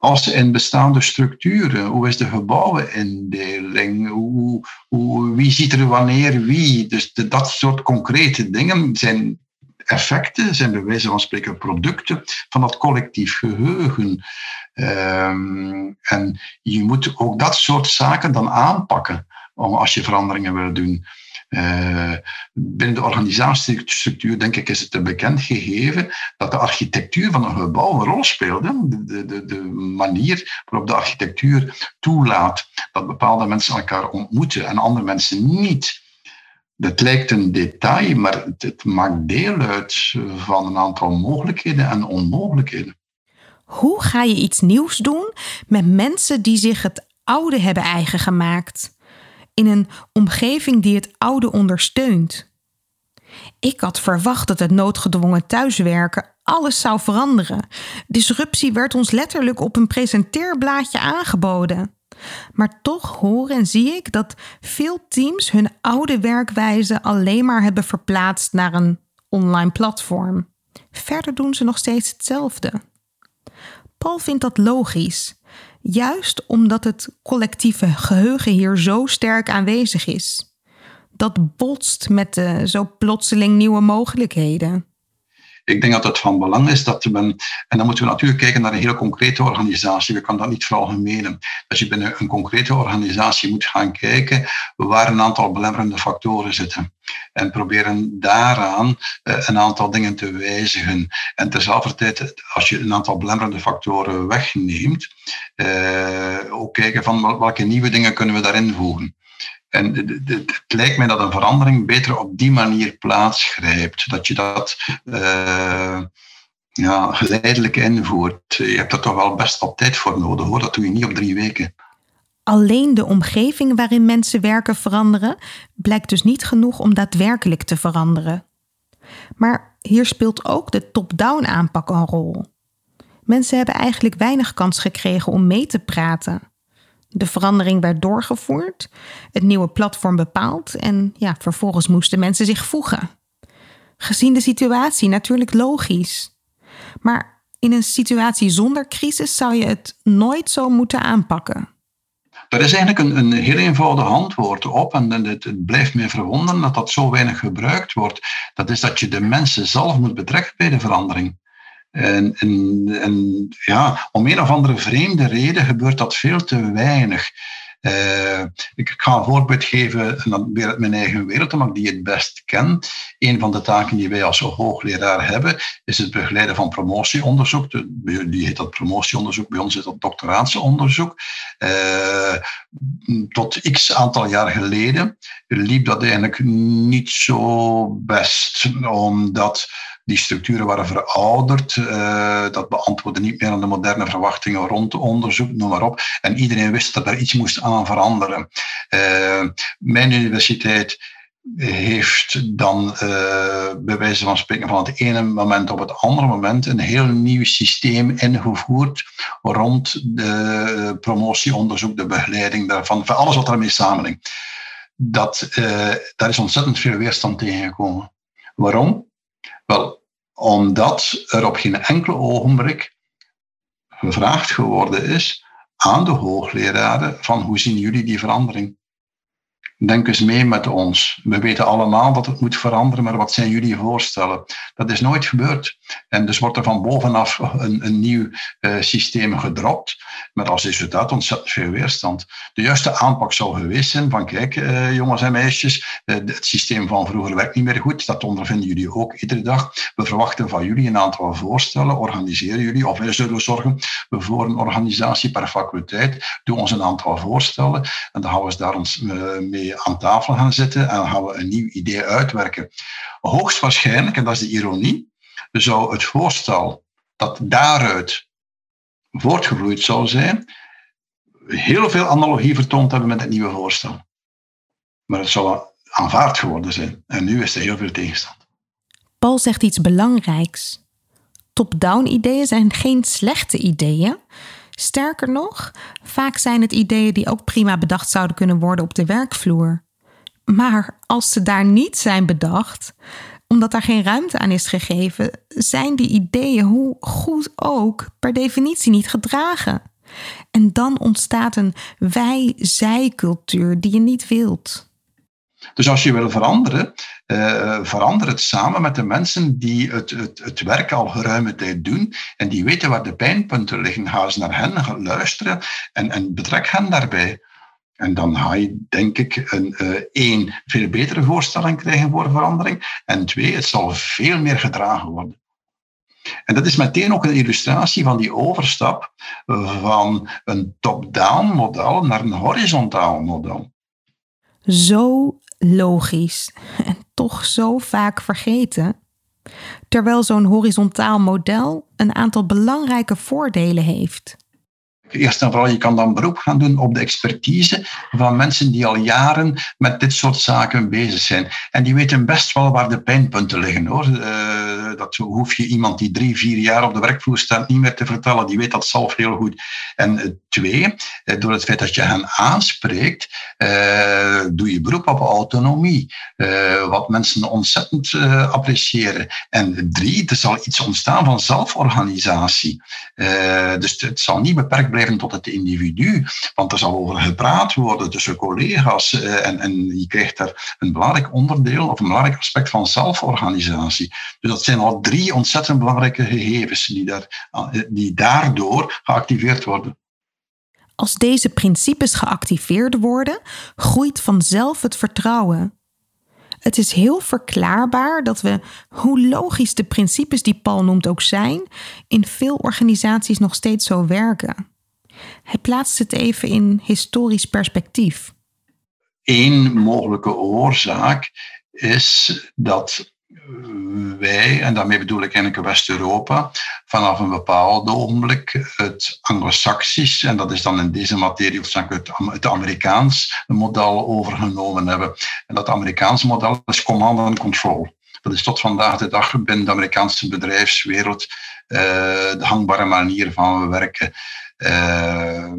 als in bestaande structuren. Hoe is de gebouwenindeling? Hoe, hoe, wie ziet er wanneer wie? Dus dat soort concrete dingen zijn effecten, zijn bij wijze van spreken producten van dat collectief geheugen. Um, en je moet ook dat soort zaken dan aanpakken als je veranderingen wil doen. Uh, binnen de organisatiestructuur, denk ik, is het een bekend gegeven dat de architectuur van een gebouw een rol speelt. De, de, de manier waarop de architectuur toelaat dat bepaalde mensen elkaar ontmoeten en andere mensen niet. Dat lijkt een detail, maar het, het maakt deel uit van een aantal mogelijkheden en onmogelijkheden. Hoe ga je iets nieuws doen met mensen die zich het oude hebben eigen gemaakt? in een omgeving die het oude ondersteunt. Ik had verwacht dat het noodgedwongen thuiswerken alles zou veranderen. Disruptie werd ons letterlijk op een presenteerblaadje aangeboden. Maar toch hoor en zie ik dat veel teams hun oude werkwijze alleen maar hebben verplaatst naar een online platform. Verder doen ze nog steeds hetzelfde. Paul vindt dat logisch. Juist omdat het collectieve geheugen hier zo sterk aanwezig is. Dat botst met de zo plotseling nieuwe mogelijkheden. Ik denk dat het van belang is dat men, en dan moeten we natuurlijk kijken naar een heel concrete organisatie. We kunnen dat niet veralgemenen. Dat je binnen een concrete organisatie moet gaan kijken waar een aantal belemmerende factoren zitten. En proberen daaraan eh, een aantal dingen te wijzigen. En tezelfde tijd, als je een aantal belemmerende factoren wegneemt, eh, ook kijken van welke nieuwe dingen kunnen we daarin voegen. En het lijkt mij dat een verandering beter op die manier plaatsgrijpt. Dat je dat uh, ja, geleidelijk invoert. Je hebt er toch wel best wat tijd voor nodig hoor. Dat doe je niet op drie weken. Alleen de omgeving waarin mensen werken veranderen blijkt dus niet genoeg om daadwerkelijk te veranderen. Maar hier speelt ook de top-down aanpak een rol. Mensen hebben eigenlijk weinig kans gekregen om mee te praten. De verandering werd doorgevoerd, het nieuwe platform bepaald en ja, vervolgens moesten mensen zich voegen. Gezien de situatie natuurlijk logisch. Maar in een situatie zonder crisis zou je het nooit zo moeten aanpakken. Er is eigenlijk een, een heel eenvoudig antwoord op, en het, het blijft me verwonderen dat dat zo weinig gebruikt wordt. Dat is dat je de mensen zelf moet betrekken bij de verandering. En, en, en, ja, om een of andere vreemde reden gebeurt dat veel te weinig. Uh, ik ga een voorbeeld geven, en dan weer uit mijn eigen wereld, omdat ik die het best ken. Een van de taken die wij als hoogleraar hebben, is het begeleiden van promotieonderzoek. Die heet dat promotieonderzoek, bij ons is dat doctoraatsonderzoek. Uh, tot x aantal jaar geleden liep dat eigenlijk niet zo best, omdat die structuren waren verouderd. Uh, dat beantwoordde niet meer aan de moderne verwachtingen rond onderzoek, noem maar op. En iedereen wist dat er iets moest aan veranderen. Uh, mijn universiteit heeft dan uh, bij wijze van spreken van het ene moment op het andere moment een heel nieuw systeem ingevoerd rond de promotie, onderzoek, de begeleiding daarvan, van alles wat ermee samenhangt. Dat, daar is ontzettend veel weerstand tegengekomen. Waarom? Wel, omdat er op geen enkel ogenblik gevraagd geworden is aan de hoogleraren van hoe zien jullie die verandering? Denk eens mee met ons. We weten allemaal dat het moet veranderen, maar wat zijn jullie voorstellen? Dat is nooit gebeurd. En dus wordt er van bovenaf een, een nieuw uh, systeem gedropt, met als resultaat ontzettend veel weerstand. De juiste aanpak zou geweest zijn van kijk, uh, jongens en meisjes, uh, het systeem van vroeger werkt niet meer goed. Dat ondervinden jullie ook iedere dag. We verwachten van jullie een aantal voorstellen. Organiseren jullie, of wij zullen zorgen voor een organisatie per faculteit. Doe ons een aantal voorstellen en dan gaan we daar ons mee aan tafel gaan zitten en gaan we een nieuw idee uitwerken. Hoogstwaarschijnlijk, en dat is de ironie, zou het voorstel dat daaruit voortgevloeid zou zijn, heel veel analogie vertoond hebben met het nieuwe voorstel. Maar het zou aanvaard geworden zijn. En nu is er heel veel tegenstand. Paul zegt iets belangrijks. Top-down ideeën zijn geen slechte ideeën. Sterker nog, vaak zijn het ideeën die ook prima bedacht zouden kunnen worden op de werkvloer. Maar als ze daar niet zijn bedacht, omdat daar geen ruimte aan is gegeven, zijn die ideeën, hoe goed ook, per definitie niet gedragen. En dan ontstaat een wij-zij-cultuur die je niet wilt. Dus als je wil veranderen, uh, verander het samen met de mensen die het, het, het werk al geruime tijd doen en die weten waar de pijnpunten liggen. Ga eens naar hen luisteren en, en betrek hen daarbij. En dan ga je, denk ik, een uh, één, veel betere voorstelling krijgen voor verandering. En twee, het zal veel meer gedragen worden. En dat is meteen ook een illustratie van die overstap van een top-down model naar een horizontaal model. Zo logisch en toch zo vaak vergeten. Terwijl zo'n horizontaal model een aantal belangrijke voordelen heeft. Eerst en vooral, je kan dan beroep gaan doen op de expertise van mensen die al jaren met dit soort zaken bezig zijn. En die weten best wel waar de pijnpunten liggen hoor. Uh, dat hoef je iemand die drie, vier jaar op de werkvloer staat niet meer te vertellen. Die weet dat zelf heel goed. En uh, twee, uh, door het feit dat je hen aanspreekt, doe je beroep op autonomie. wat mensen ontzettend appreciëren. En drie, er zal iets ontstaan van zelforganisatie. dus het zal niet beperkt blijven tot het individu. Want er zal over gepraat worden tussen collega's eh, en, en je krijgt daar een belangrijk onderdeel of een belangrijk aspect van zelforganisatie. Dus dat zijn al drie ontzettend belangrijke gegevens die, daar, eh, die daardoor geactiveerd worden. Als deze principes geactiveerd worden, groeit vanzelf het vertrouwen. Het is heel verklaarbaar dat we, hoe logisch de principes die Paul noemt ook zijn, in veel organisaties nog steeds zo werken. Hij plaatst het even in historisch perspectief. Eén mogelijke oorzaak is dat wij, en daarmee bedoel ik eigenlijk West-Europa, vanaf een bepaald ogenblik het Anglo-Saxisch, en dat is dan in deze materie het, het Amerikaans model overgenomen hebben. En dat Amerikaanse model is command and control. Dat is tot vandaag de dag binnen de Amerikaanse bedrijfswereld uh, de hangbare manier van werken. Uh,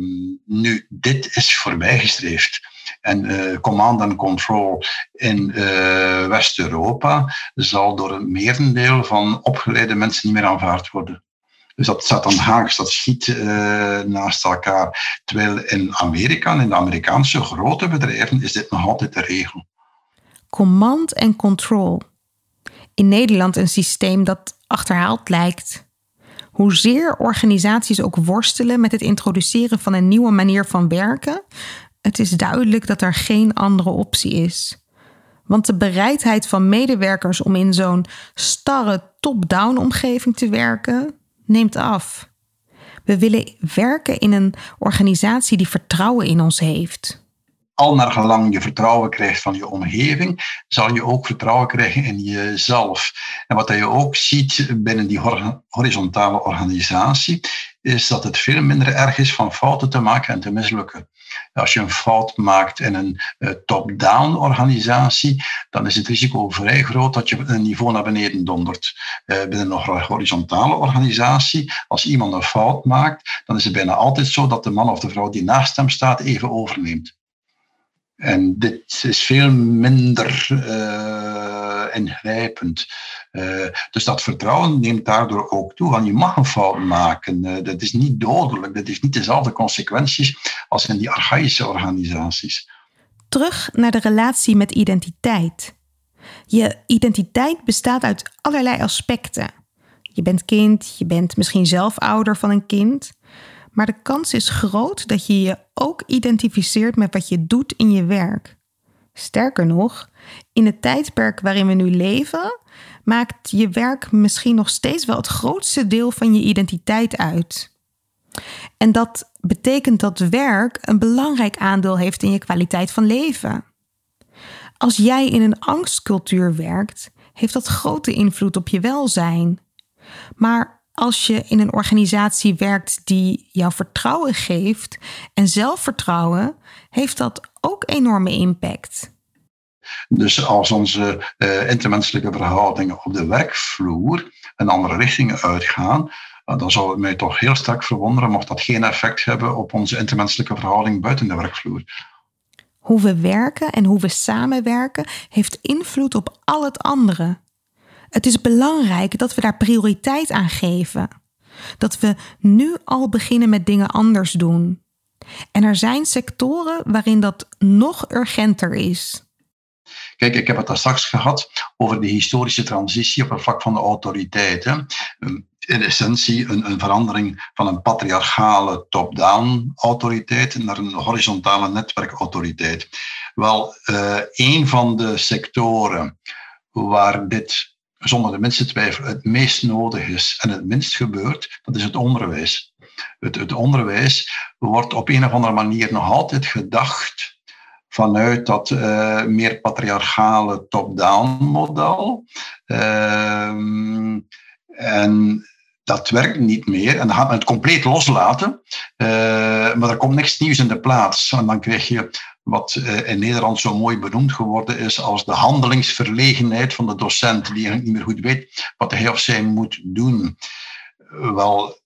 nu, dit is voorbijgestreefd. En uh, command and control in uh, West-Europa zal door een merendeel van opgeleide mensen niet meer aanvaard worden. Dus dat staat dan haaks, dat schiet uh, naast elkaar. Terwijl in Amerika, in de Amerikaanse grote bedrijven, is dit nog altijd de regel. Command and control. In Nederland een systeem dat achterhaald lijkt. Hoezeer organisaties ook worstelen met het introduceren van een nieuwe manier van werken, het is duidelijk dat er geen andere optie is. Want de bereidheid van medewerkers om in zo'n starre top-down omgeving te werken neemt af. We willen werken in een organisatie die vertrouwen in ons heeft al naar gelang je vertrouwen krijgt van je omgeving, zal je ook vertrouwen krijgen in jezelf. En wat je ook ziet binnen die horizontale organisatie, is dat het veel minder erg is van fouten te maken en te mislukken. Als je een fout maakt in een uh, top-down organisatie, dan is het risico vrij groot dat je een niveau naar beneden dondert. Uh, binnen een horizontale organisatie, als iemand een fout maakt, dan is het bijna altijd zo dat de man of de vrouw die naast hem staat even overneemt. En dit is veel minder uh, ingrijpend. Uh, dus dat vertrouwen neemt daardoor ook toe. Want je mag een fout maken. Uh, dat is niet dodelijk. Dat heeft niet dezelfde consequenties als in die archaïsche organisaties. Terug naar de relatie met identiteit. Je identiteit bestaat uit allerlei aspecten. Je bent kind, je bent misschien zelf ouder van een kind. Maar de kans is groot dat je je ook identificeert met wat je doet in je werk. Sterker nog, in het tijdperk waarin we nu leven, maakt je werk misschien nog steeds wel het grootste deel van je identiteit uit. En dat betekent dat werk een belangrijk aandeel heeft in je kwaliteit van leven. Als jij in een angstcultuur werkt, heeft dat grote invloed op je welzijn. Maar als je in een organisatie werkt die jou vertrouwen geeft en zelfvertrouwen, heeft dat ook enorme impact. Dus als onze uh, intermenselijke verhoudingen op de werkvloer een andere richting uitgaan, uh, dan zou het mij toch heel sterk verwonderen mocht dat geen effect hebben op onze intermenselijke verhouding buiten de werkvloer. Hoe we werken en hoe we samenwerken heeft invloed op al het andere. Het is belangrijk dat we daar prioriteit aan geven. Dat we nu al beginnen met dingen anders doen. En er zijn sectoren waarin dat nog urgenter is. Kijk, ik heb het daar straks gehad over de historische transitie op het vlak van de autoriteiten. In essentie een, een verandering van een patriarchale top-down autoriteit naar een horizontale netwerkautoriteit. Wel, uh, een van de sectoren waar dit zonder de minste twijfel het meest nodig is en het minst gebeurt, dat is het onderwijs. Het, het onderwijs wordt op een of andere manier nog altijd gedacht vanuit dat uh, meer patriarchale top-down model. Uh, en dat werkt niet meer. En dan gaat men het compleet loslaten. Uh, maar er komt niks nieuws in de plaats. En dan krijg je wat uh, in Nederland zo mooi benoemd geworden is als de handelingsverlegenheid van de docent, die niet meer goed weet wat hij of zij moet doen. Wel,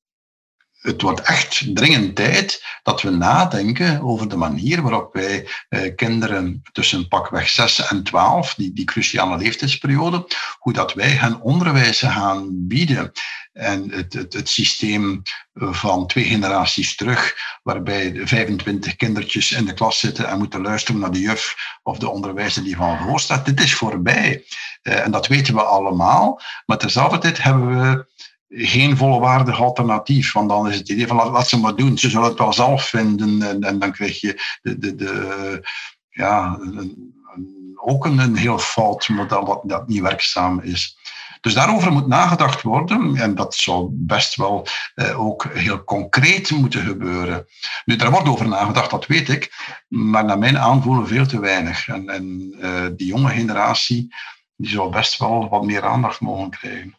het wordt echt dringend tijd dat we nadenken over de manier waarop wij eh, kinderen tussen pakweg 6 en 12, die, die cruciale leeftijdsperiode, hoe dat wij hen onderwijs gaan bieden. En het, het, het systeem van twee generaties terug, waarbij 25 kindertjes in de klas zitten en moeten luisteren naar de juf of de onderwijzer die van voor staat, dit is voorbij. Uh, en dat weten we allemaal. Maar tezelfde tijd hebben we geen volwaardig alternatief. Want dan is het idee van laat, ze maar doen. Ze zullen het wel zelf vinden. En, dan krijg je de, de, de, ja, ook een, heel fout model dat, dat niet werkzaam is. Dus daarover moet nagedacht worden en dat zou best wel eh, ook heel concreet moeten gebeuren. Nu, daar wordt over nagedacht, dat weet ik, maar naar mijn aanvoelen veel te weinig. En, en uh, die jonge generatie die zou best wel wat meer aandacht mogen krijgen.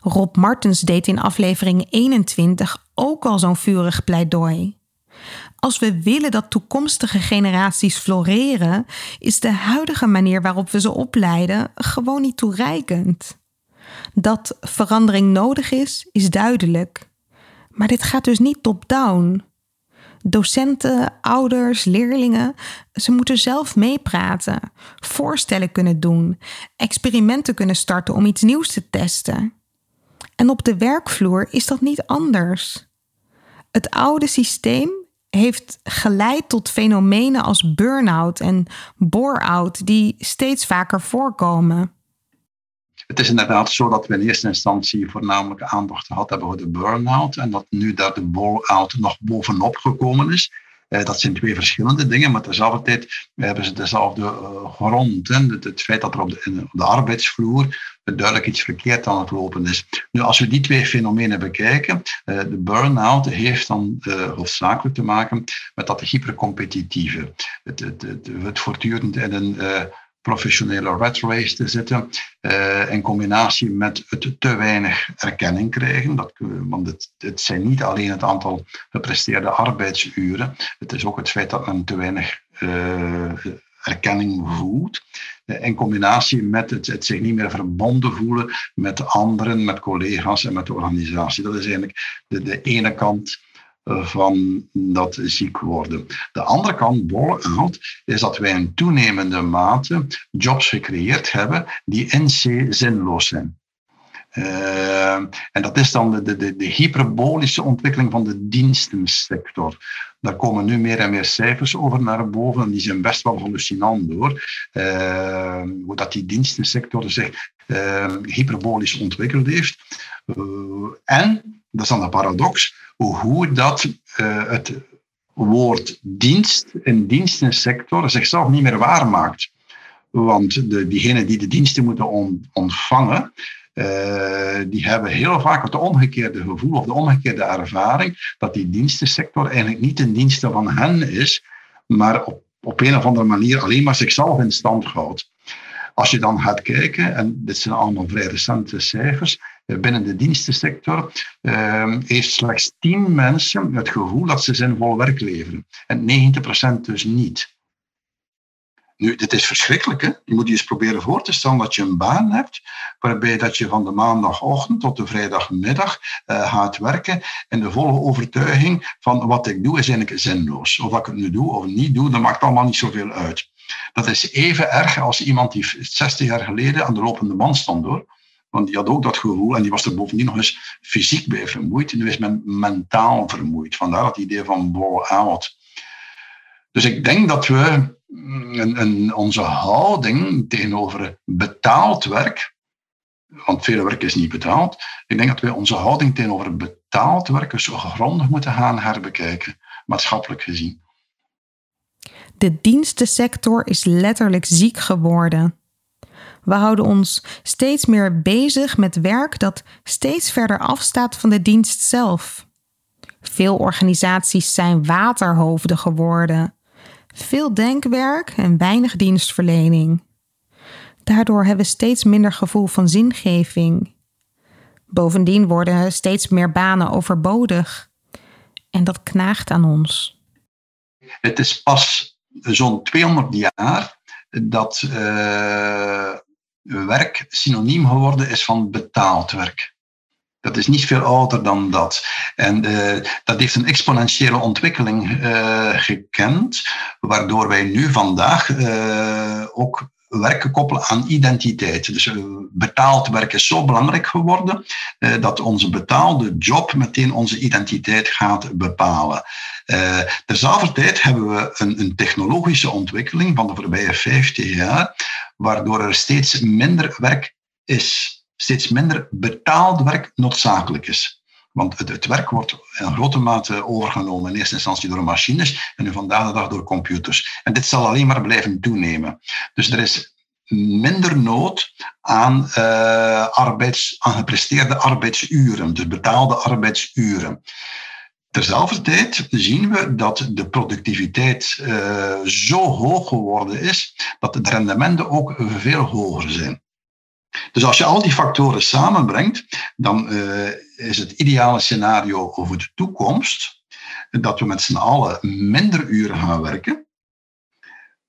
Rob Martens deed in aflevering 21 ook al zo'n vurig pleidooi. Als we willen dat toekomstige generaties floreren, is de huidige manier waarop we ze opleiden gewoon niet toereikend. Dat verandering nodig is, is duidelijk. Maar dit gaat dus niet top-down. Docenten, ouders, leerlingen, ze moeten zelf meepraten, voorstellen kunnen doen, experimenten kunnen starten om iets nieuws te testen. En op de werkvloer is dat niet anders. Het oude systeem heeft geleid tot fenomenen als burn-out en bore-out die steeds vaker voorkomen. Het is inderdaad zo dat we in eerste instantie voornamelijk aandacht gehad hebben voor de burn-out en dat nu daar de bore-out nog bovenop gekomen is. Eh, dat zijn twee verschillende dingen, maar tezelfde tijd hebben ze dezelfde uh, grond. Het, feit dat er op de arbeidsvloer duidelijk iets verkeerd aan het lopen is. Nu, als we die twee fenomenen bekijken, uh, de burn-out heeft dan hoofdzakelijk te maken met dat hypercompetitieve. Het, het, voortdurend in een professionele rat race te zitten, in combinatie met het te weinig erkenning krijgen. Dat, want het, het zijn niet alleen het aantal gepresteerde arbeidsuren, het is ook het feit dat men te weinig erkenning voelt. In combinatie met het, het, zich niet meer verbonden voelen met anderen, met collega's en met de organisatie. Dat is eigenlijk de, de ene kant van dat ziek worden. De andere kant, bolle is dat wij in toenemende mate jobs gecreëerd hebben die in C zinloos zijn. Uh, en dat is dan de, de, de, hyperbolische ontwikkeling van de dienstensector. Daar komen nu meer en meer cijfers over naar boven en die zijn best wel hallucinant door. Uh, hoe dat die dienstensector zich uh, hyperbolisch ontwikkeld heeft. en, dat is dan de paradox, hoe dat het woord dienst in dienstensector zichzelf niet meer waarmaakt. Want de, diegenen die de diensten moeten ontvangen, uh, die hebben heel vaak het omgekeerde gevoel of de omgekeerde ervaring dat die dienstensector eigenlijk niet een diensten van hen is, maar op, op een of andere manier alleen maar zichzelf in stand houdt. Als je dan gaat kijken, en dit zijn allemaal vrij recente cijfers, eh, binnen de dienstensector uh, heeft slechts 10 mensen het gevoel dat ze zinvol werk leveren. En 90% dus niet. Nu, dit is verschrikkelijk. Hè? Je moet je eens proberen voor te stellen dat je een baan hebt waarbij dat je van de maandagochtend tot de vrijdagmiddag uh, gaat werken in de volle overtuiging van wat ik doe is eigenlijk zinloos. Of wat ik het nu doe of niet doe, dat maakt allemaal niet zoveel uit. Dat is even erg als iemand die 60 jaar geleden aan de lopende band stond hoor. Want die had ook dat gevoel en die was er bovendien nog eens fysiek bij vermoeid. Nu is men mentaal vermoeid. Vandaar het idee van bore-out. Dus ik denk dat we en, onze houding tegenover betaald werk, want veel werk is niet betaald, ik denk dat we onze houding tegenover betaald werk zo grondig moeten gaan herbekijken, maatschappelijk gezien. De dienstensector is letterlijk ziek geworden. We houden ons steeds meer bezig met werk dat steeds verder afstaat van de dienst zelf. Veel organisaties zijn waterhoofden geworden veel denkwerk en weinig dienstverlening. Daardoor hebben we steeds minder gevoel van zingeving. Bovendien worden steeds meer banen overbodig. En dat knaagt aan ons. Het is pas zo'n 200 jaar dat uh, werk synoniem geworden is van betaald werk. Dat is niet veel ouder dan dat. En uh, dat heeft een exponentiële ontwikkeling uh, gekend, waardoor wij nu vandaag uh, ook werken koppelen aan identiteit. Dus betaald werk is zo belangrijk geworden dat onze betaalde job meteen onze identiteit gaat bepalen. Uh, tijd hebben we een, een, technologische ontwikkeling van de voorbije 50 jaar, waardoor er steeds minder werk is steeds minder betaald werk noodzakelijk is. Want het, werk wordt in grote mate overgenomen in eerste instantie door machines en nu vandaag de dag door computers. En dit zal alleen maar blijven toenemen. Dus er is minder nood aan, uh, arbeids, aan gepresteerde arbeidsuren, dus betaalde arbeidsuren. Terzelfde tijd zien we dat de productiviteit uh, zo hoog geworden is dat de rendementen ook veel hoger zijn. Dus als je al die factoren samenbrengt, dan uh, is het ideale scenario over de toekomst dat we met z'n allen minder uren gaan werken.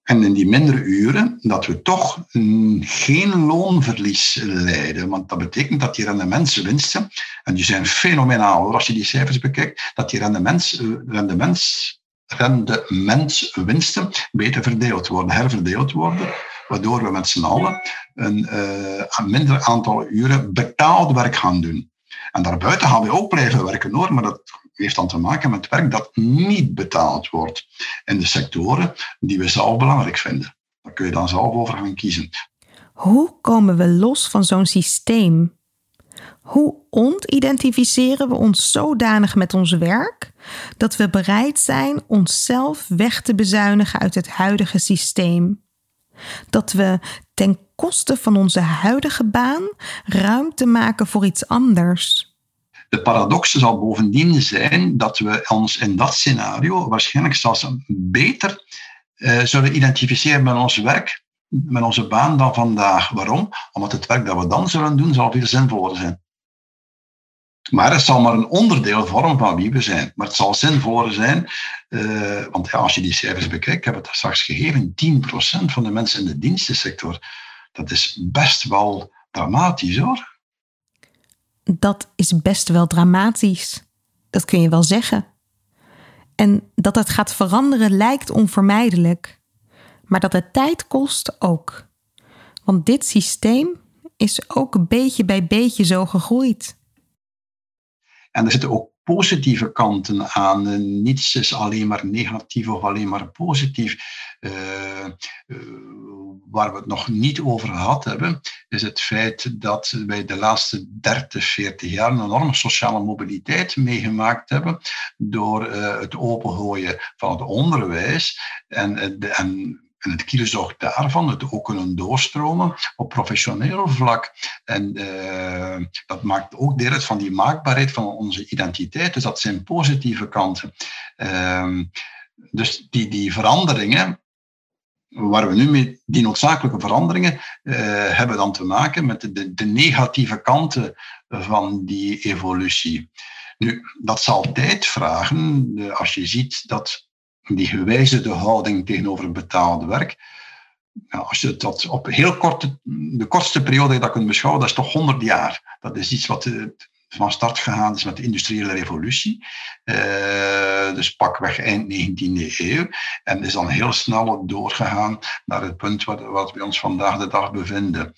En in die mindere uren dat we toch geen loonverlies leiden. Want dat betekent dat die rendementswinsten, en die zijn fenomenaal als je die cijfers bekijkt, dat die rendements, rendements, rendementswinsten beter verdeeld worden, herverdeeld worden waardoor we met z'n allen een, uh, een minder aantal uren betaald werk gaan doen. En daarbuiten gaan we ook blijven werken hoor, maar dat heeft dan te maken met werk dat niet betaald wordt in de sectoren die we zelf belangrijk vinden. Daar kun je dan zelf over gaan kiezen. Hoe komen we los van zo'n systeem? Hoe ontidentificeren we ons zodanig met ons werk dat we bereid zijn onszelf weg te bezuinigen uit het huidige systeem? Dat we ten koste van onze huidige baan ruimte maken voor iets anders. De paradox zal bovendien zijn dat we ons in dat scenario waarschijnlijk zelfs beter uh, zullen identificeren met ons werk met onze baan dan vandaag. Waarom? Omdat het werk dat we dan zullen doen, zal veel zinvoller zijn. Maar het zal maar een onderdeel vormen van wie we zijn. Maar het zal zinvoller zijn, uh, want als je die cijfers bekijkt, ik heb het straks gegeven, 10% van de mensen in de dienstensector. Dat is best wel dramatisch hoor. Dat is best wel dramatisch. Dat kun je wel zeggen. En dat het gaat veranderen lijkt onvermijdelijk. Maar dat het tijd kost ook. Want dit systeem is ook beetje bij beetje zo gegroeid. En er zitten ook positieve kanten aan. Niets is alleen maar negatief of alleen maar positief. Uh, uh, waar we het nog niet over gehad hebben, is het feit dat wij de laatste 30, 40 jaar een enorme sociale mobiliteit meegemaakt hebben door het opengooien van het onderwijs en, en en het kielzog daarvan, het ook kunnen doorstromen op professioneel vlak. En uh, dat maakt ook deel uit van die maakbaarheid van onze identiteit. Dus dat zijn positieve kanten. Uh, dus die, die veranderingen, waar we nu mee, die noodzakelijke veranderingen, uh, hebben dan te maken met de, de negatieve kanten van die evolutie. Nu, dat zal tijd vragen. Als je ziet dat die gewijzigde houding tegenover betaalde werk. Nou, als je dat op heel korte, de kortste periode dat kunt beschouwen, dat is toch 100 jaar. Dat is iets wat eh, van start gegaan is met de industriële revolutie. Uh, dus pakweg eind 19e eeuw. En is dan heel snel doorgegaan naar het punt wat we ons vandaag de dag bevinden.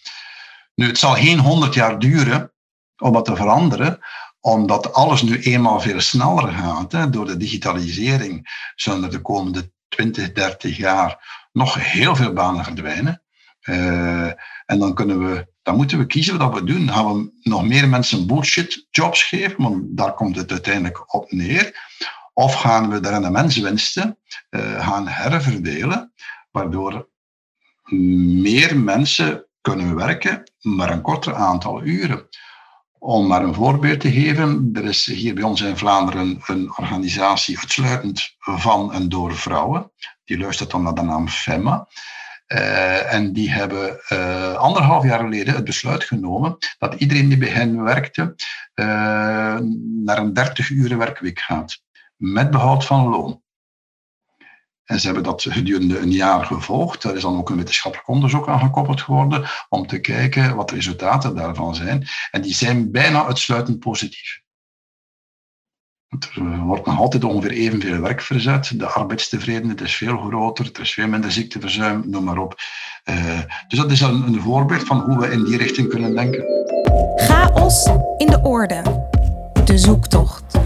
Nu, het zal geen 100 jaar duren om dat te veranderen, omdat alles nu eenmaal veel sneller gaat. Hè, door de digitalisering zullen er de komende 20, 30 jaar nog heel veel banen verdwijnen. Uh, en dan, kunnen we, dan moeten we kiezen wat we doen. Gaan we nog meer mensen bullshit jobs geven, want daar komt het uiteindelijk op neer. Of gaan we de rendementswinsten uh, gaan herverdelen, waardoor meer mensen kunnen werken, maar een korter aantal uren. Om maar een voorbeeld te geven, er is hier bij ons in Vlaanderen een organisatie uitsluitend van en door vrouwen. Die luistert dan naar de naam FEMA. Uh, en die hebben uh, anderhalf jaar geleden het besluit genomen dat iedereen die bij hen werkte uh, naar een 30 uur werkweek gaat. Met behoud van loon. En ze hebben dat gedurende een jaar gevolgd. Daar is dan ook een wetenschappelijk onderzoek aan gekoppeld geworden om te kijken wat de resultaten daarvan zijn. En die zijn bijna uitsluitend positief. Er wordt nog altijd ongeveer evenveel werk verzet. De arbeidstevredenheid is veel groter. Er is veel minder ziekteverzuim, noem maar op. Uh, dus dat is een, een voorbeeld van hoe we in die richting kunnen denken. Chaos in de orde. De zoektocht.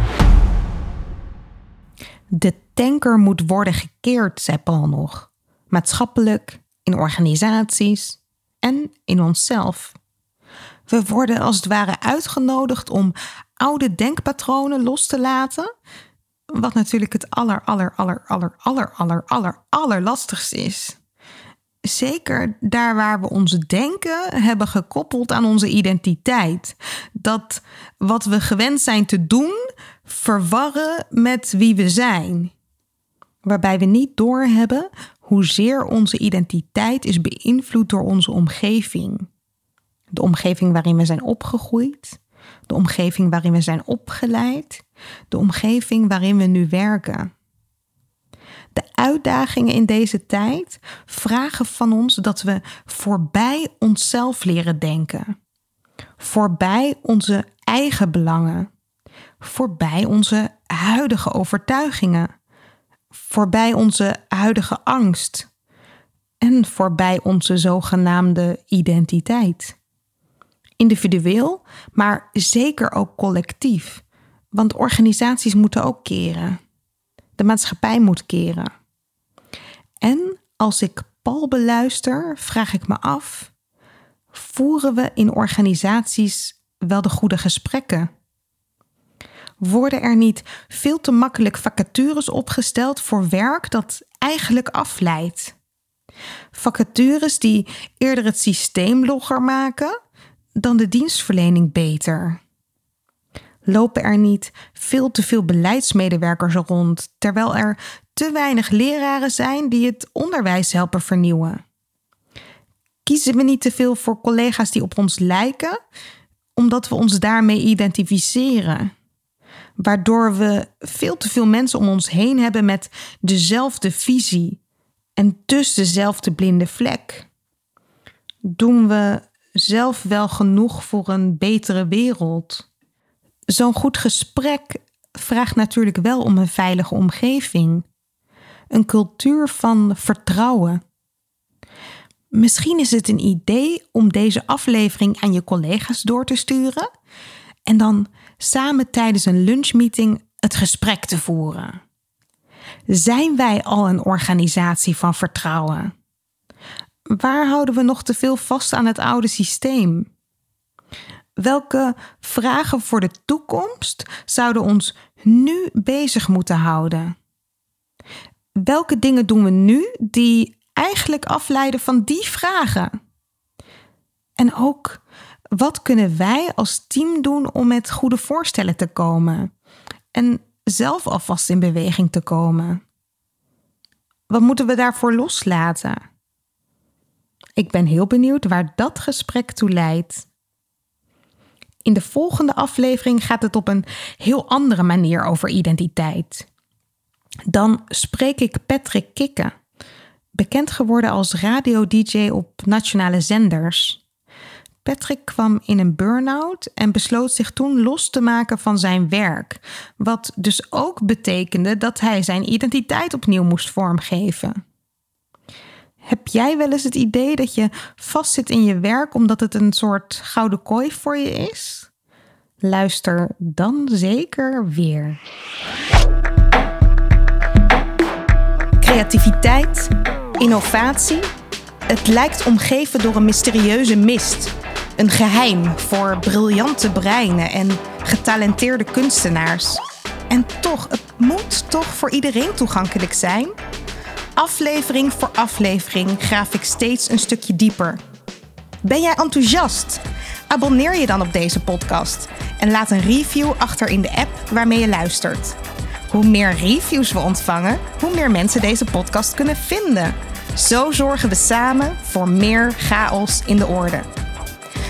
De tanker moet worden gekeerd, zei Paul nog. Maatschappelijk, in organisaties en in onszelf. We worden als het ware uitgenodigd om oude denkpatronen los te laten. Wat natuurlijk het aller, aller, aller, aller, aller, aller, aller, is. Zeker daar waar we ons denken hebben gekoppeld aan onze identiteit. Dat wat we gewend zijn te doen, verwarren met wie we zijn. Waarbij we niet doorhebben hoezeer onze identiteit is beïnvloed door onze omgeving. De omgeving waarin we zijn opgegroeid, de omgeving waarin we zijn opgeleid, de omgeving waarin we nu werken. De uitdagingen in deze tijd vragen van ons dat we voorbij onszelf leren denken, voorbij onze eigen belangen, voorbij onze huidige overtuigingen, voorbij onze huidige angst en voorbij onze zogenaamde identiteit. Individueel, maar zeker ook collectief, want organisaties moeten ook keren. De maatschappij moet keren. En als ik Paul beluister, vraag ik me af: voeren we in organisaties wel de goede gesprekken? Worden er niet veel te makkelijk vacatures opgesteld voor werk dat eigenlijk afleidt? Vacatures die eerder het systeem logger maken dan de dienstverlening beter? Lopen er niet veel te veel beleidsmedewerkers rond, terwijl er te weinig leraren zijn die het onderwijs helpen vernieuwen? Kiezen we niet te veel voor collega's die op ons lijken, omdat we ons daarmee identificeren? Waardoor we veel te veel mensen om ons heen hebben met dezelfde visie en dus dezelfde blinde vlek. Doen we zelf wel genoeg voor een betere wereld? Zo'n goed gesprek vraagt natuurlijk wel om een veilige omgeving. Een cultuur van vertrouwen. Misschien is het een idee om deze aflevering aan je collega's door te sturen en dan samen tijdens een lunchmeeting het gesprek te voeren. Zijn wij al een organisatie van vertrouwen? Waar houden we nog te veel vast aan het oude systeem? Welke vragen voor de toekomst zouden ons nu bezig moeten houden? Welke dingen doen we nu die eigenlijk afleiden van die vragen? En ook, wat kunnen wij als team doen om met goede voorstellen te komen? En zelf alvast in beweging te komen? Wat moeten we daarvoor loslaten? Ik ben heel benieuwd waar dat gesprek toe leidt. In de volgende aflevering gaat het op een heel andere manier over identiteit. Dan spreek ik Patrick Kikke, bekend geworden als radio-dj op nationale zenders. Patrick kwam in een burn-out en besloot zich toen los te maken van zijn werk. Wat dus ook betekende dat hij zijn identiteit opnieuw moest vormgeven. Heb jij wel eens het idee dat je vastzit in je werk omdat het een soort gouden kooi voor je is? Luister dan zeker weer. Creativiteit, innovatie. Het lijkt omgeven door een mysterieuze mist. Een geheim voor briljante breinen en getalenteerde kunstenaars. En toch, het moet toch voor iedereen toegankelijk zijn? Aflevering voor aflevering graaf ik steeds een stukje dieper. Ben jij enthousiast? Abonneer je dan op deze podcast en laat een review achter in de app waarmee je luistert. Hoe meer reviews we ontvangen, hoe meer mensen deze podcast kunnen vinden. Zo zorgen we samen voor meer chaos in de orde.